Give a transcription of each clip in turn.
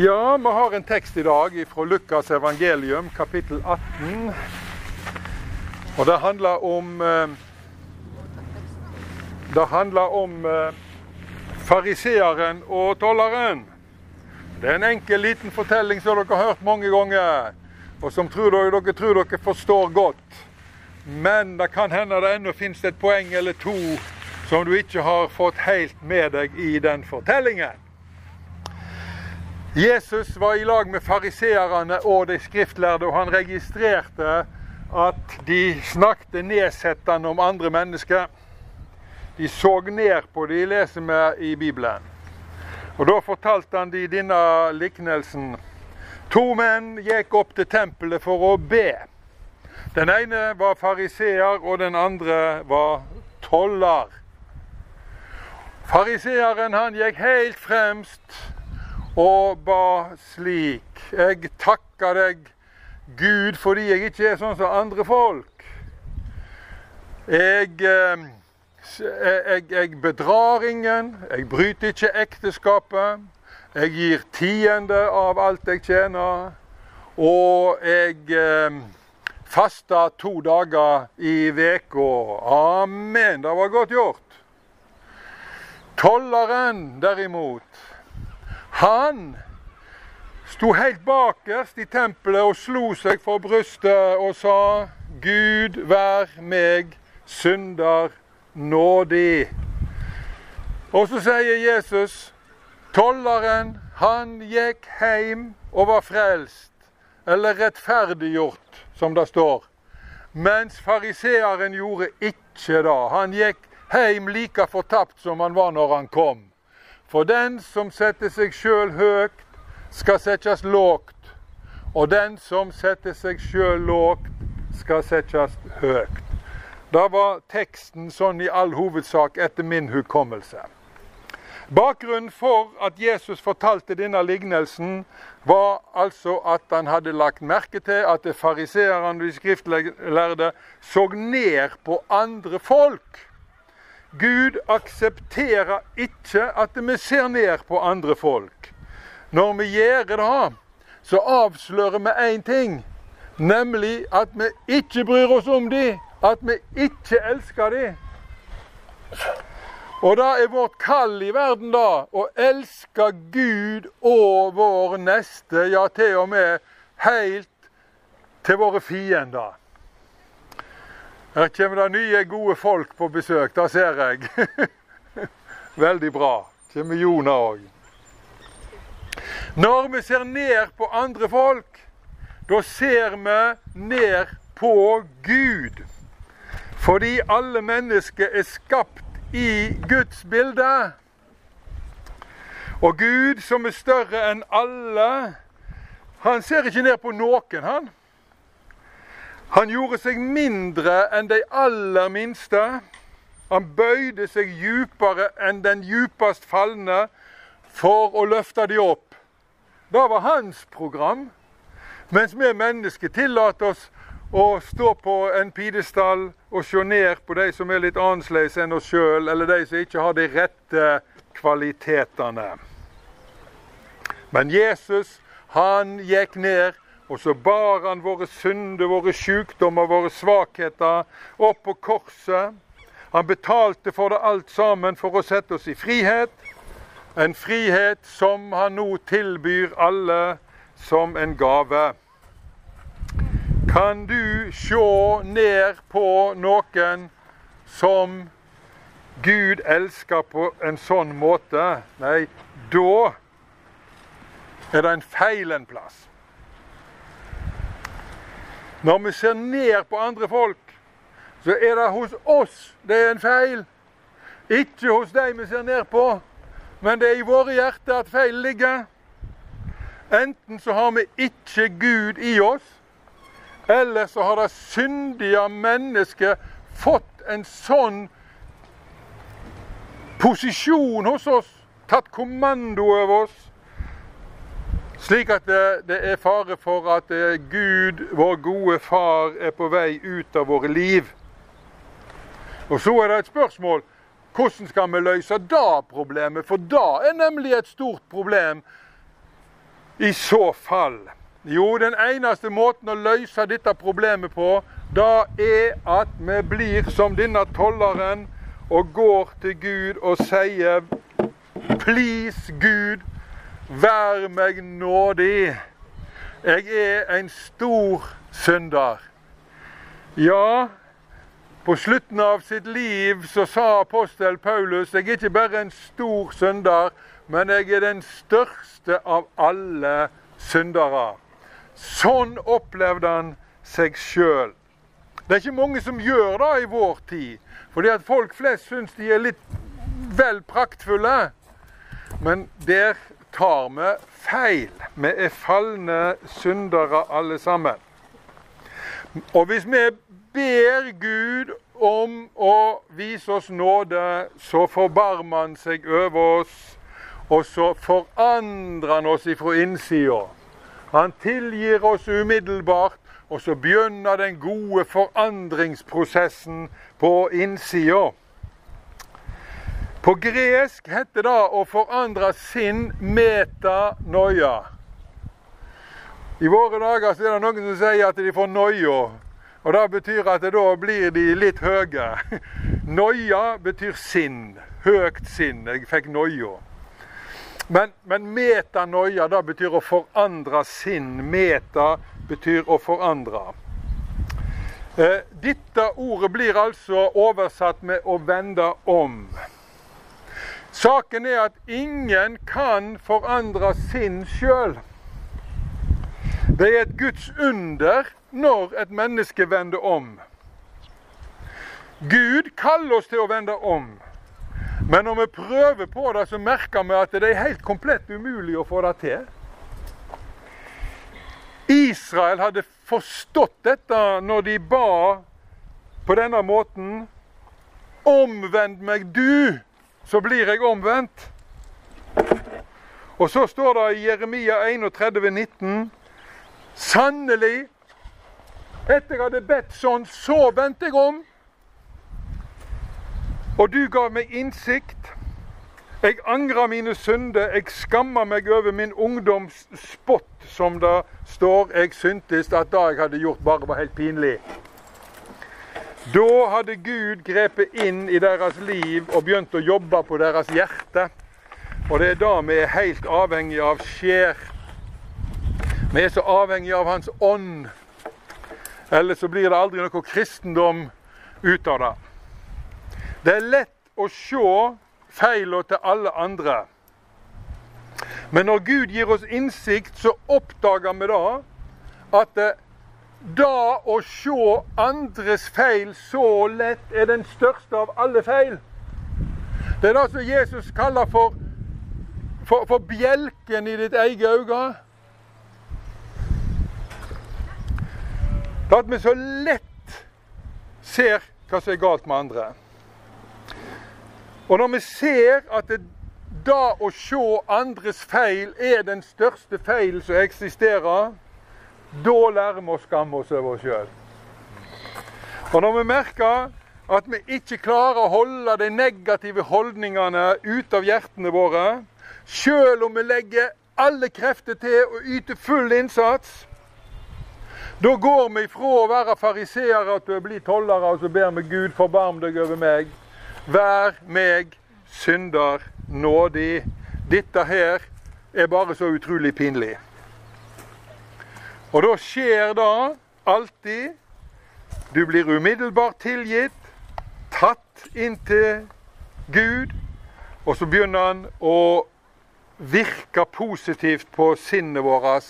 Ja, vi har en tekst i dag fra Lukas evangelium, kapittel 18. Og det handler om eh, Det handler om eh, fariseeren og tolleren. Det er en enkel, liten fortelling som dere har hørt mange ganger, og som tror dere, dere tror dere forstår godt. Men det kan hende det ennå finnes et poeng eller to som du ikke har fått helt med deg i den fortellingen. Jesus var i lag med fariseerne og de skriftlærde, og han registrerte at de snakket nedsettende om andre mennesker. De så ned på de leser vi i Bibelen. Og Da fortalte han de denne liknelsen. To menn gikk opp til tempelet for å be. Den ene var fariseer, og den andre var toller. Fariseeren han gikk helt fremst og ba slik. Jeg takker deg, Gud, fordi jeg ikke er sånn som andre folk. Jeg, eh, jeg, jeg bedrar ingen, jeg bryter ikke ekteskapet. Jeg gir tiende av alt jeg tjener. Og jeg eh, fasta to dager i veka. Amen. Det var godt gjort. Tolleren, derimot, han sto helt bakerst i tempelet og slo seg for brystet og sa Gud vær meg synder nådig. Og så sier Jesus tolleren, han gikk hjem og var frelst, eller rettferdiggjort, som det står. Mens fariseeren gjorde ikke det. Han gikk hjem like fortapt som han var når han kom. For den som setter seg sjøl høgt, skal settes lågt. Og den som setter seg sjøl lågt, skal settes høgt. Da var teksten sånn i all hovedsak etter min hukommelse. Bakgrunnen for at Jesus fortalte denne lignelsen, var altså at han hadde lagt merke til at fariseerne og de skriftlærde så ned på andre folk. Gud aksepterer ikke at vi ser ned på andre folk. Når vi gjør det, så avslører vi én ting, nemlig at vi ikke bryr oss om dem, at vi ikke elsker dem. Og da er vårt kall i verden da å elske Gud og vår neste, ja til og med helt til våre fiender. Her kommer det nye, gode folk på besøk. Det ser jeg. Veldig bra. Kommer Jona òg. Når vi ser ned på andre folk, da ser vi ned på Gud. Fordi alle mennesker er skapt i Guds bilde. Og Gud, som er større enn alle, han ser ikke ned på noen, han. Han gjorde seg mindre enn de aller minste. Han bøyde seg djupere enn den djupest falne for å løfte de opp. Det var hans program. Mens vi mennesker tillater oss å stå på en pidestall og se ned på de som er litt annerledes enn oss sjøl, eller de som ikke har de rette kvalitetene. Men Jesus, han gikk ned og så bar han våre synder, våre sykdommer, våre svakheter opp på korset. Han betalte for det alt sammen for å sette oss i frihet. En frihet som han nå tilbyr alle som en gave. Kan du se ned på noen som Gud elsker på en sånn måte? Nei, da er det en feil en plass. Når vi ser ned på andre folk, så er det hos oss det er en feil. Ikke hos de vi ser ned på, men det er i våre hjerter at feil ligger. Enten så har vi ikke Gud i oss, eller så har det syndige mennesket fått en sånn posisjon hos oss, tatt kommando over oss, slik at det, det, er fare for at eh, Gud, vår gode far, er på vei ut av våre liv. Og så er det et spørsmål hvordan skal vi løse da problemet? For da er nemlig et stort problem i så fall? Jo, den eneste måten å løse dette problemet på, da er at vi blir som denne tolleren og går til Gud og sier Please, Gud, vær meg nådig. Jeg er en stor synder. Ja, på slutten av sitt liv så sa apostel Paulus jeg er ikke bare en stor synder, men jeg er den største av alle syndere. Sånn opplevde han seg sjøl. Det er ikke mange som gjør det i vår tid, fordi at folk flest syns de er litt vel praktfulle. Men der tar vi feil. Vi er falne syndere alle sammen. Og hvis vi ber Gud om å vise oss nåde, så forbarmer han seg over oss, og så forandrer han oss ifra innsida. Han tilgir oss umiddelbart, og så begynner den gode forandringsprosessen på innsida. På gresk heter det å forandre sin metanoia. I våre dager så er det noen som sier at de får noia. Og Det betyr at da blir de litt høye. Noia betyr sinn. Høgt sinn. Jeg fikk noia. Men, men metanoia da betyr å forandre sinn. Meta betyr å forandre. Eh, dette ordet blir altså oversatt med 'å vende om'. Saken er at ingen kan forandre sinn sjøl. Det er et Guds under når et menneske vender om. Gud kaller oss til å vende om. Men når vi prøver på det, så merker vi at det er helt komplett umulig å få det til. Israel hadde forstått dette når de ba på denne måten. Omvend meg du, så blir jeg omvendt. Og så står det i Jeremia 31, 19, Sannelig, etter jeg hadde bedt sånn, så vendte jeg om. Og du ga meg innsikt. Jeg angrer mine synder. Jeg skammer meg over min ungdoms spott, som det står. Jeg syntes at det jeg hadde gjort, bare var helt pinlig. Da hadde Gud grepet inn i deres liv og begynt å jobbe på deres hjerte. Og det er da vi er helt avhengige av skjer. Vi er så avhengige av Hans ånd. Ellers så blir det aldri noe kristendom ut av det. Det er lett å se feilene til alle andre. Men når Gud gir oss innsikt, så oppdager vi da at det, da å se andres feil så lett er den største av alle feil. Det er det som Jesus kaller for, for, for bjelken i ditt eget øye. Det at vi så lett ser hva som er galt med andre. Og når vi ser at det, da å se andres feil er den største feilen som eksisterer, da lærer vi å skamme oss over oss sjøl. Og når vi merker at vi ikke klarer å holde de negative holdningene ut av hjertene våre, sjøl om vi legger alle krefter til å yte full innsats, da går vi ifra å være fariseere til å bli tollere, og så ber vi Gud forbarm deg over meg. Vær meg synder nådig. Dette her er bare så utrolig pinlig. Og da skjer det alltid Du blir umiddelbart tilgitt, tatt inn til Gud, og så begynner han å virke positivt på sinnet vårt,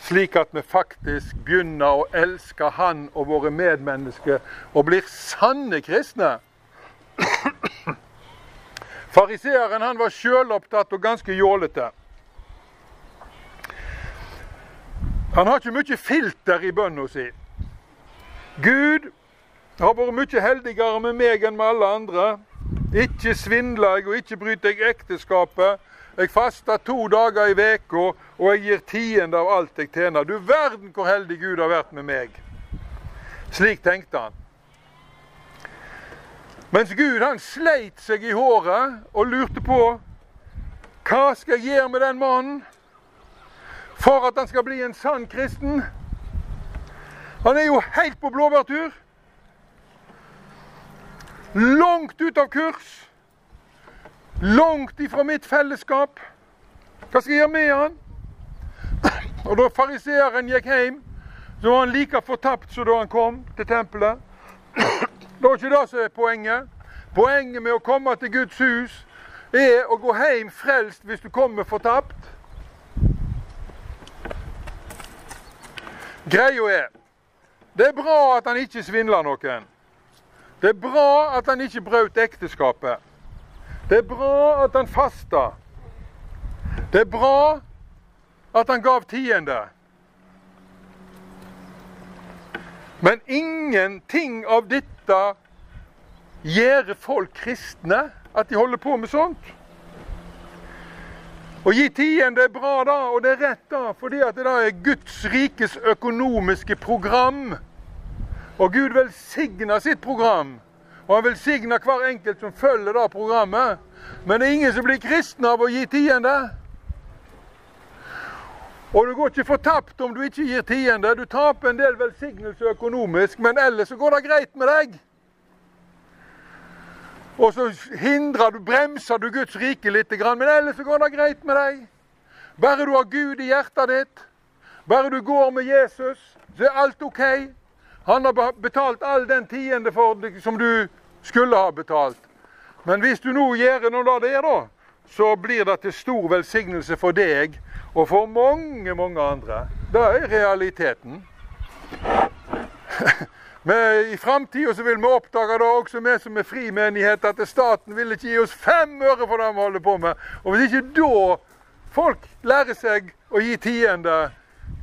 slik at vi faktisk begynner å elske Han og våre medmennesker og blir sanne kristne. Fariseeren han var sjølopptatt og ganske jålete. Han har ikke mye filter i bønna si. Gud har vært mye heldigere med meg enn med alle andre. Ikke svindler jeg, og ikke bryter jeg ekteskapet. Jeg faster to dager i veka, og jeg gir tiende av alt jeg tjener. Du verden hvor heldig Gud har vært med meg. Slik tenkte han. Mens Gud han sleit seg i håret og lurte på hva skal jeg gjøre med den mannen? For at han skal bli en sann kristen. Han er jo helt på blåbærtur. Langt ut av kurs. Langt ifra mitt fellesskap. Hva skal jeg gjøre med han? Og da fariseeren gikk hjem, så var han like fortapt som da han kom til tempelet. Det var ikke det som er poenget. Poenget med å komme til Guds hus er å gå hjem frelst hvis du kommer fortapt. Greia er det er bra at han ikke svindla noen. Det er bra at han ikke brøt ekteskapet. Det er bra at han fasta. Det er bra at han gav tiende. Men ingenting av dette gjør folk kristne, at de holder på med sånt. Å gi tiende er bra, da, og det er rett, da, fordi at det da er Guds rikes økonomiske program. Og Gud velsigner sitt program. Og han velsigner hver enkelt som følger da programmet. Men det er ingen som blir kristne av å gi tiende. Og du går ikke fortapt om du ikke gir tiende. Du taper en del velsignelse økonomisk, men ellers så går det greit med deg. Og så hindrer du, bremser du Guds rike litt, men ellers så går det greit med deg. Bare du har Gud i hjertet ditt, bare du går med Jesus, så er alt OK. Han har betalt all den tiende for deg som du skulle ha betalt. Men hvis du nå gjør noe av det, da, så blir det til stor velsignelse for deg og for mange, mange andre. Det er realiteten. Men I framtida vil vi oppdage det også vi som er frimenighet, at staten vil ikke gi oss fem øre for det vi holder på med. Og hvis ikke da folk lærer seg å gi tiende,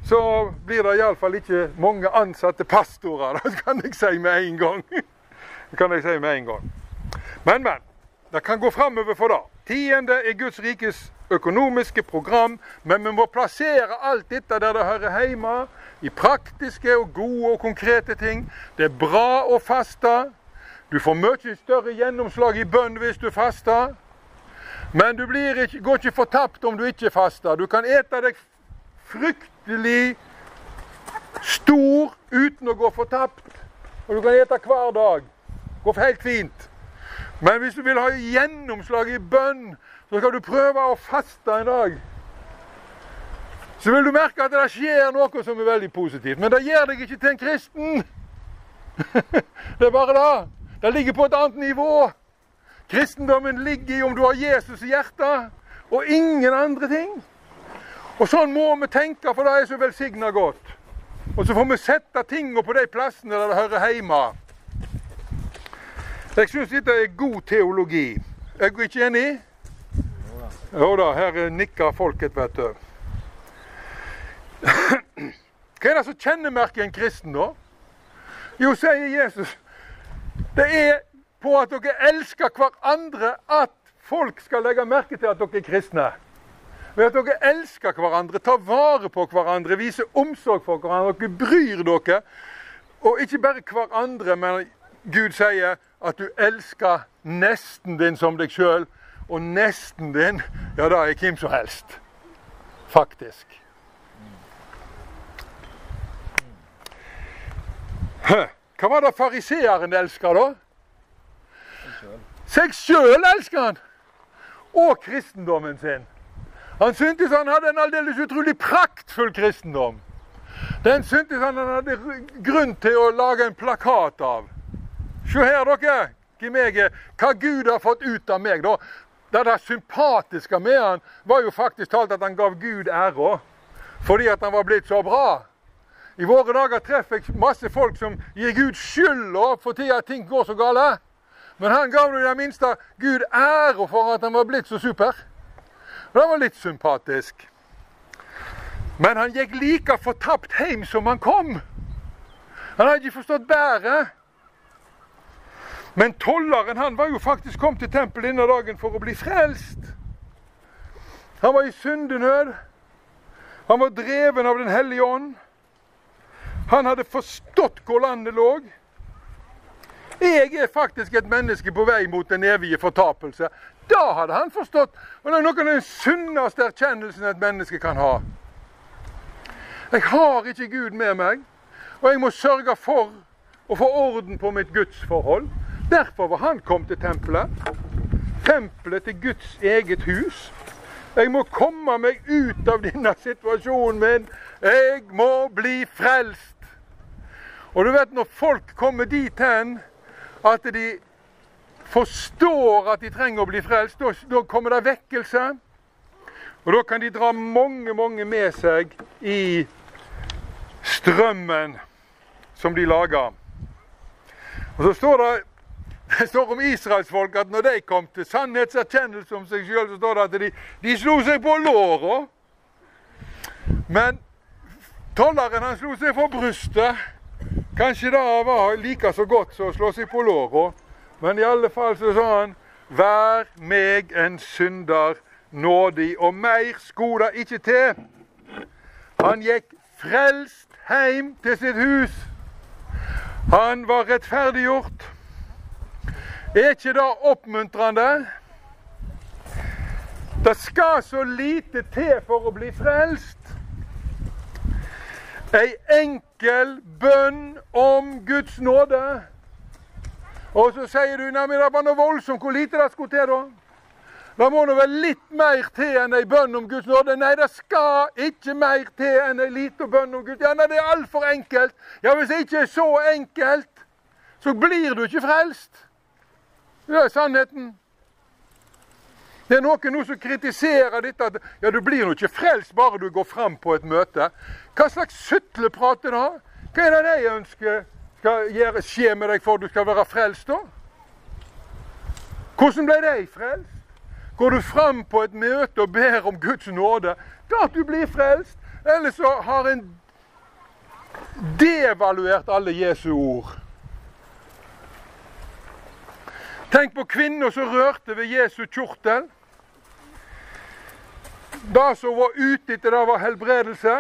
så blir det iallfall ikke mange ansatte pastorer. Det kan jeg si med en gang. Det kan jeg si med en gang. Men, men. Det kan gå framover for det. Tiende er Guds rikes økonomiske program, men vi må plassere alt dette der det hører hjemme. I praktiske og gode og konkrete ting. Det er bra å faste. Du får mye større gjennomslag i bønn hvis du faster. Men du ikke, går ikke fortapt om du ikke faster. Du kan ete deg fryktelig stor uten å gå fortapt. Og du kan ete hver dag. Går helt fint. Men hvis du vil ha gjennomslag i bønn, så skal du prøve å faste en dag. Så vil du merke at det skjer noe som er veldig positivt. Men det gjør deg ikke til en kristen. det er bare det. Det ligger på et annet nivå. Kristendommen ligger i om du har Jesus i hjertet, og ingen andre ting. Og sånn må vi tenke, for det er så velsigna godt. Og så får vi sette tingene på de plassene der det hører hjemme. Jeg syns dette er god teologi. Er du ikke enig? Jo da, her nikker folket, vet du. Hva er det som kjennemerker en kristen, da? Jo, sier Jesus, det er på at dere elsker hverandre at folk skal legge merke til at dere er kristne. Ved at dere elsker hverandre, tar vare på hverandre, viser omsorg for hverandre, dere bryr dere. Og ikke bare hverandre, men Gud sier at du elsker nesten din som deg sjøl. Og nesten din, ja, da er hvem som helst. Faktisk. Hva var det fariseeren elska, da? Seg sjøl elsker han! Og kristendommen sin. Han syntes han hadde en aldeles utrolig praktfull kristendom. Den syntes han han hadde grunn til å lage en plakat av. Se her, dere, er. Hva Gud har fått ut av meg. da. Det der sympatiske med han var jo faktisk talt at han gav Gud æra. Fordi at han var blitt så bra. I våre dager treffer jeg masse folk som gir Gud skylda for tida at ting går så gale. Men han gav i det minste Gud ære for at han var blitt så super. Og Det var litt sympatisk. Men han gikk like fortapt hjem som han kom. Han hadde ikke forstått bæret. Men tolleren han var jo faktisk kommet til tempelet denne dagen for å bli frelst. Han var i syndenød. Han var dreven av Den hellige ånd. Han hadde forstått hvor landet lå. Jeg er faktisk et menneske på vei mot den evige fortapelse. Da hadde han forstått. Og det er noe av den sunneste erkjennelsen et menneske kan ha. Jeg har ikke Gud med meg, og jeg må sørge for å få orden på mitt gudsforhold. Derfor var han kom til tempelet. Tempelet til Guds eget hus. Jeg må komme meg ut av denne situasjonen min. Jeg må bli frelst. Og du vet, når folk kommer dit hen at de forstår at de trenger å bli frelst, da kommer det vekkelse. Og da kan de dra mange, mange med seg i strømmen som de lager. Og så står det det står om israelsfolk at når de kom til sannhetserkjennelse om seg sjøl, så står det at de, de slo seg på låra. Men tolleren han slo seg for brystet. Kanskje det var like så godt som å slå seg på låra. Men i alle fall så sa han Vær meg en synder nådig, og mer skulle det ikke til. Han gikk frelst hjem til sitt hus. Han var rettferdiggjort. Er ikke det oppmuntrende? Det skal så lite til for å bli frelst. Ei enkel bønn om Guds nåde. Og så sier du nei, men det var noe voldsomt. Hvor lite det skulle til, da? Det må nå vel litt mer til enn ei bønn om Guds nåde. Nei, det skal ikke mer til enn ei lita bønn om Guds nåde. Ja, nei, Det er altfor enkelt. Ja, Hvis det ikke er så enkelt, så blir du ikke frelst. Det er sannheten. Det er noen nå som kritiserer dette at ja, du blir nå ikke frelst bare du går fram på et møte. Hva slags sutleprat er det? Hva er det de ønsker skal skje med deg for at du skal være frelst, da? Hvordan ble de frelst? Går du fram på et møte og ber om Guds nåde, klart du blir frelst. Eller så har en devaluert alle Jesu ord. Tenk på kvinner som rørte ved Jesu kjortel. Det som var ute etter, det var helbredelse.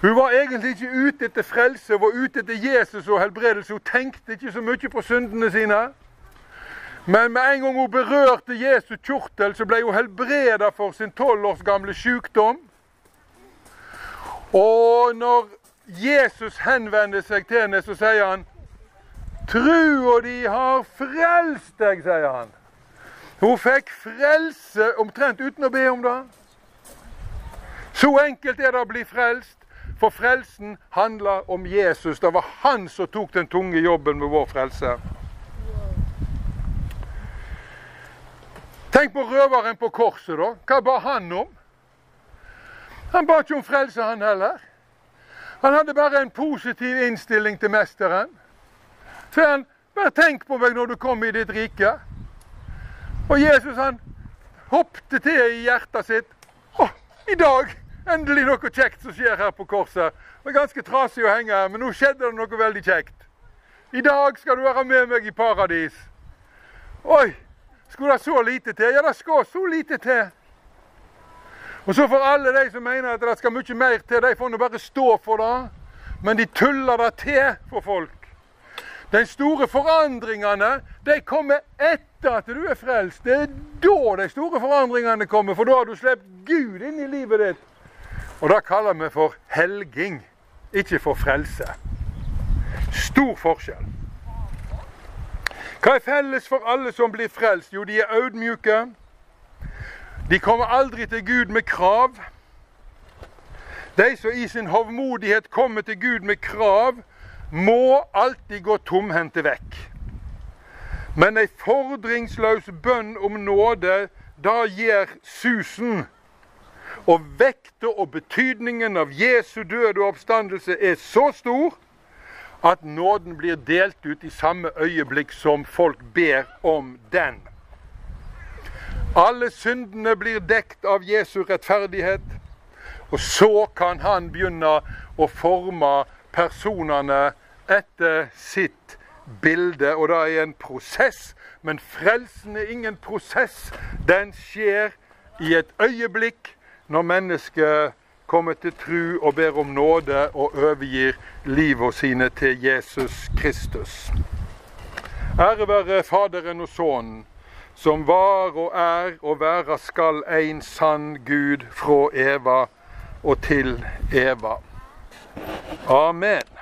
Hun var egentlig ikke ute etter frelse, hun var ute etter Jesus og helbredelse. Hun tenkte ikke så mye på syndene sine. Men med en gang hun berørte Jesu kjortel, så ble hun helbreda for sin tolv års gamle sykdom. Og når Jesus henvender seg til henne, så sier han Trua di har frelst deg, sier han. Hun fikk frelse omtrent uten å be om det. Så enkelt er det å bli frelst, for frelsen handler om Jesus. Det var han som tok den tunge jobben med vår frelse. Tenk på røveren på korset, da. Hva ba han om? Han ba ikke om frelse, han heller. Han hadde bare en positiv innstilling til mesteren. Så han bare tenk på meg når du kommer i ditt rike. Og Jesus han hoppte til i hjertet sitt. Å, i dag! Endelig noe kjekt som skjer her på korset. Det var ganske trasig å henge her, men nå skjedde det noe veldig kjekt. I dag skal du være med meg i paradis. Oi! Skulle det så lite til? Ja, det skal så lite til. Og så får alle de som mener at det skal mye mer til, de får nå bare stå for det. Men de tuller det til for folk. De store forandringene de kommer etter at du er frelst. Det er da de store forandringene kommer, for da har du sluppet Gud inn i livet ditt. Og det kaller vi for helging, ikke for frelse. Stor forskjell. Hva er felles for alle som blir frelst? Jo, de er audmjuke. De kommer aldri til Gud med krav. De som i sin hovmodighet kommer til Gud med krav, må alltid gå tomhendte vekk. Men ei fordringsløs bønn om nåde, da gir susen. Og vekta og betydningen av Jesu død og oppstandelse er så stor at nåden blir delt ut i samme øyeblikk som folk ber om den. Alle syndene blir dekt av Jesu rettferdighet, og så kan han begynne å forme personene etter sitt bilde. Og det er en prosess, men frelsen er ingen prosess. Den skjer i et øyeblikk når mennesket kommer til tru og ber om nåde og overgir livet sine til Jesus Kristus. Ære være Faderen og Sønnen, som var og er og være skal en sann Gud fra Eva og til Eva. Amen.